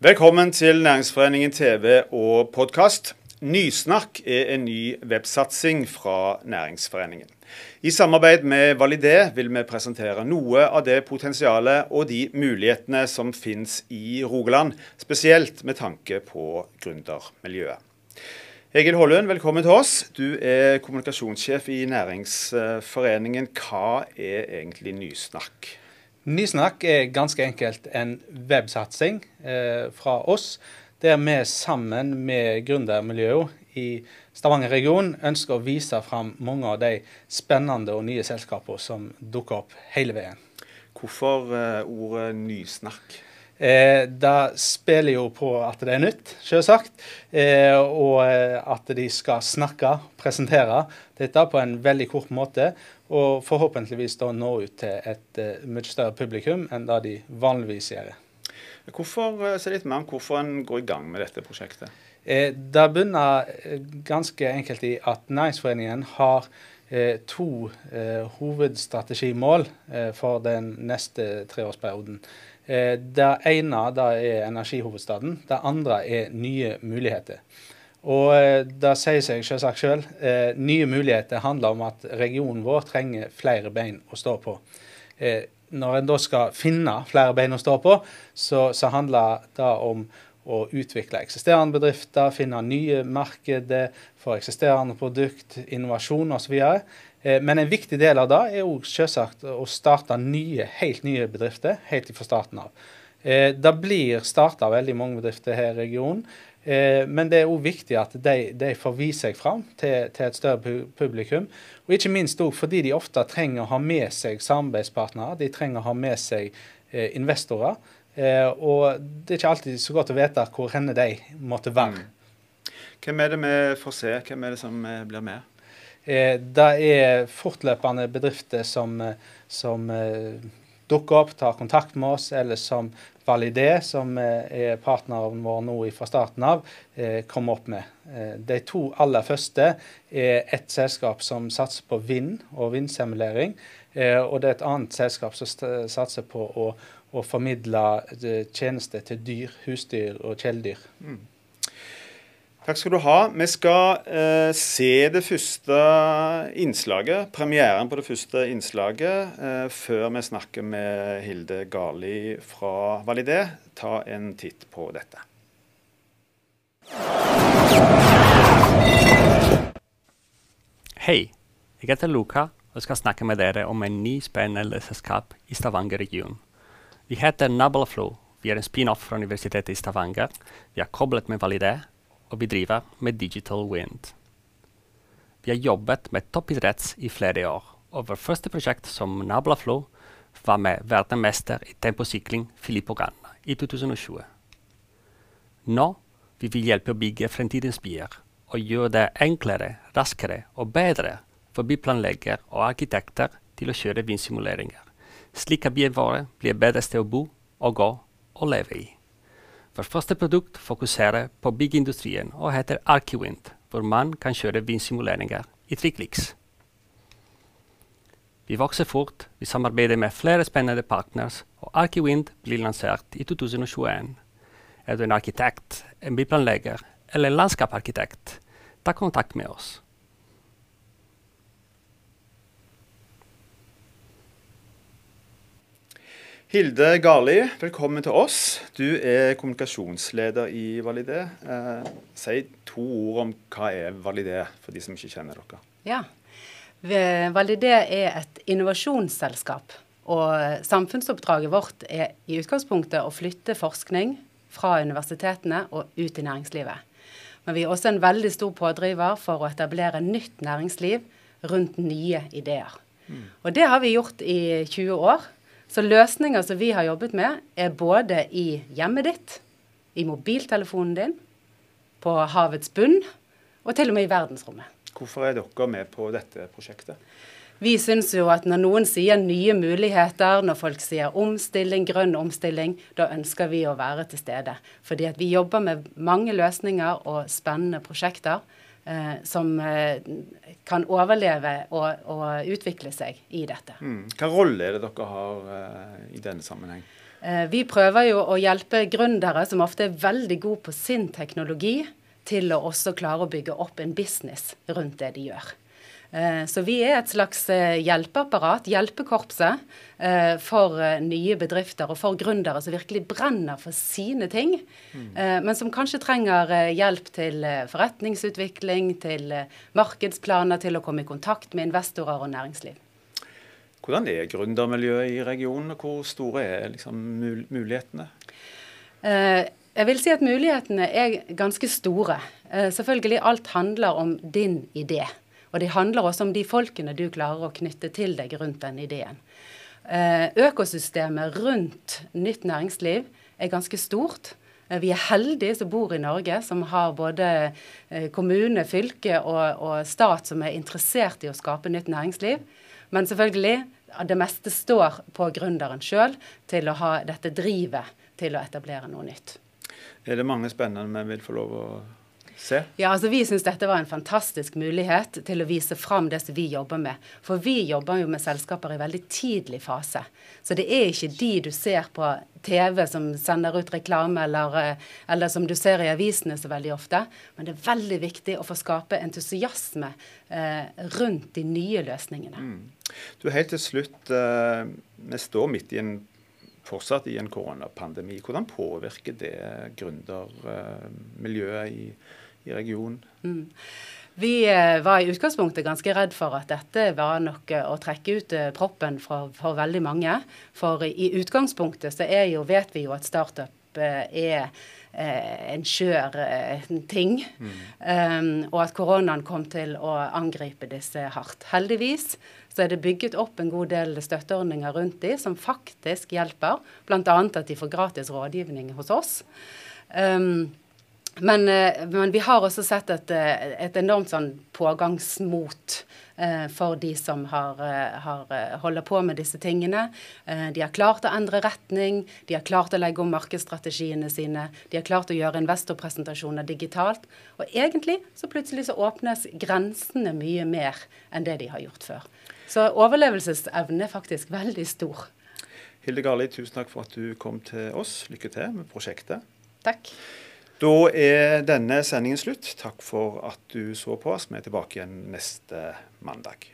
Velkommen til Næringsforeningen TV og podkast. Nysnakk er en ny websatsing fra Næringsforeningen. I samarbeid med Validé vil vi presentere noe av det potensialet og de mulighetene som finnes i Rogaland, spesielt med tanke på gründermiljøet. Egil Hollund, velkommen til oss. Du er kommunikasjonssjef i Næringsforeningen. Hva er egentlig Nysnakk? Nysnakk er ganske enkelt en websatsing eh, fra oss der vi sammen med gründermiljøet i Stavanger-regionen ønsker å vise fram mange av de spennende og nye selskapene som dukker opp hele veien. Hvorfor uh, ordet nysnakk? Eh, det spiller jo på at det er nytt, selvsagt. Eh, og eh, at de skal snakke, presentere dette på en veldig kort måte. Og forhåpentligvis da nå ut til et uh, mye større publikum enn det de vanligvis gjør. Hvorfor, eh, Se litt mer om hvorfor en går i gang med dette prosjektet. Eh, det begynner eh, ganske enkelt i at Næringsforeningen har eh, to eh, hovedstrategimål eh, for den neste treårsperioden. Det ene det er energihovedstaden. Det andre er nye muligheter. Og det sier seg selvsagt selv. nye muligheter handler om at regionen vår trenger flere bein å stå på når en da skal finne flere bein å stå på, så, så handler det om å utvikle eksisterende bedrifter, finne nye markeder for eksisterende produkt, innovasjon osv. Eh, men en viktig del av det er jo selvsagt å starte nye, helt nye bedrifter helt fra starten av. Eh, det blir starta veldig mange bedrifter her i regionen. Eh, men det er òg viktig at de, de, får vise seg fram til, til, et større publikum. Og ikke minst òg fordi de ofte trenger å ha med seg samarbeidspartnere. De trenger å ha med seg eh, investorer. Eh, og det er ikke alltid så godt å vite hvor henne de måtte være. Mm. Hvem er det vi får se? Hvem er det som eh, blir med? Eh, det er fortløpende bedrifter som, eh, som dukker opp, tar kontakt med oss, eller som Validé, som eh, er partneren vår nå fra starten av, kom opp med. Eh, de to aller første er et selskap som satser på vind og vindsimulering. Og det er et annet selskap som satser på å, å formidle tjenester til dyr, husdyr og kjæledyr. Mm. Takk skal du ha. Vi skal eh, se det første innslaget, premieren på det første innslaget, eh, før vi snakker med Hilde Gali fra Validé. Ta en titt på dette. Hei, jeg heter Luca og skal snakke med dere om en ny spennende selskap i Stavanger-regionen. Vi heter Nabelflo. Vi er en spin-off fra Universitetet i Stavanger. Vi er koblet med Validé og vi driver med Digital Wind. Vi har jobbet med toppidretts i flere år, og vårt første prosjekt som Nablaflow var med verdensmester i temposykling Filippo Ganna i 2020. Nå vil vi hjelpe å bygge fremtidens byer og gjøre det enklere, raskere og bedre for byplanlegger og arkitekter til å kjøre vindsimuleringer, slik at byen vår blir bedre sted å bo og gå og leve i. Vårt første produkt fokuserer på byggeindustrien og heter Archiwind, hvor man kan kjøre vindsimuleringer i tre kliks. Vi vokser fort, vi samarbeider med flere spennende partners, og Archiwind blir lansert i 2021. Er du en arkitekt, en byplanlegger eller en landskapsarkitekt, ta kontakt med oss. Hilde Garli, velkommen til oss. Du er kommunikasjonsleder i Validé. Eh, si to ord om hva er Validé, for de som ikke kjenner dere. Ja, Validé er et innovasjonsselskap. Og samfunnsoppdraget vårt er i utgangspunktet å flytte forskning fra universitetene og ut i næringslivet. Men vi er også en veldig stor pådriver for å etablere nytt næringsliv rundt nye ideer. Mm. Og det har vi gjort i 20 år. Så løsninger som vi har jobbet med, er både i hjemmet ditt, i mobiltelefonen din, på havets bunn og til og med i verdensrommet. Hvorfor er dere med på dette prosjektet? Vi syns jo at når noen sier nye muligheter, når folk sier omstilling, grønn omstilling, da ønsker vi å være til stede. Fordi at vi jobber med mange løsninger og spennende prosjekter som eh, kan overleve og, og, utvikle seg i dette. Mm. Hva rolle er det dere har eh, i denne sammenheng? Eh, vi prøver jo å hjelpe gründere som ofte er veldig gode på sin teknologi, til å også klare å bygge opp en business rundt det de gjør. Eh, så vi er et slags eh, hjelpeapparat, hjelpekorpset, eh, for nye bedrifter og for gründere som virkelig brenner for sine ting, mm. men som kanskje trenger hjelp til forretningsutvikling, til markedsplaner, til å komme i kontakt med investorer og næringsliv. Hvordan er gründermiljøet i regionen, og hvor store er liksom mulighetene? Jeg vil si at mulighetene er ganske store. Selvfølgelig, alt handler om din idé. Og det handler også om de folkene du klarer å knytte til deg rundt den ideen. Eh, økosystemet rundt nytt næringsliv er ganske stort. Eh, vi er heldige som bor i Norge, som har både eh, kommune, fylke og, og, stat som er interessert i å skape nytt næringsliv. Men selvfølgelig, det meste står på gründeren sjøl til å ha dette drivet til å etablere noe nytt. Er det mange spennende vi vil få lov å Se. Ja, altså Vi syns dette var en fantastisk mulighet til å vise fram det som vi jobber med. For vi jobber jo med selskaper i veldig tidlig fase. Så det er ikke de du ser på TV som sender ut reklame, eller, eh, eller som du ser i avisene så veldig ofte. Men det er veldig viktig å få skape entusiasme eh, rundt de nye løsningene. Mm. Du, Helt til slutt, eh, vi står midt i en fortsatt i en koronapandemi. Hvordan påvirker det gründermiljøet i i regionen. Mm. Vi eh, var i utgangspunktet ganske redd for at dette var noe å trekke ut eh, proppen for, for, veldig mange. For i utgangspunktet så er jo, vet vi jo at startup eh, er en skjør ting. Mm. Um, og at koronaen kom til å angripe disse hardt. Heldigvis så er det bygget opp en god del støtteordninger rundt de som faktisk hjelper. Bl.a. at de får gratis rådgivning hos oss. Um, men, eh, men, vi har også sett et, eh, et enormt sånn pågangsmot eh, for de som har, har, holder på med disse tingene. De har klart å endre retning, de har klart å legge om markedsstrategiene sine. De har klart å gjøre investorpresentasjoner digitalt. Og egentlig så plutselig så åpnes grensene mye mer enn det de har gjort før. Så overlevelsesevnen er faktisk veldig stor. Hilde Garli, tusen takk for at du kom til oss. Lykke til med prosjektet. Takk. Da er denne sendingen slutt. Takk for at du så på oss. Vi er tilbake igjen neste mandag.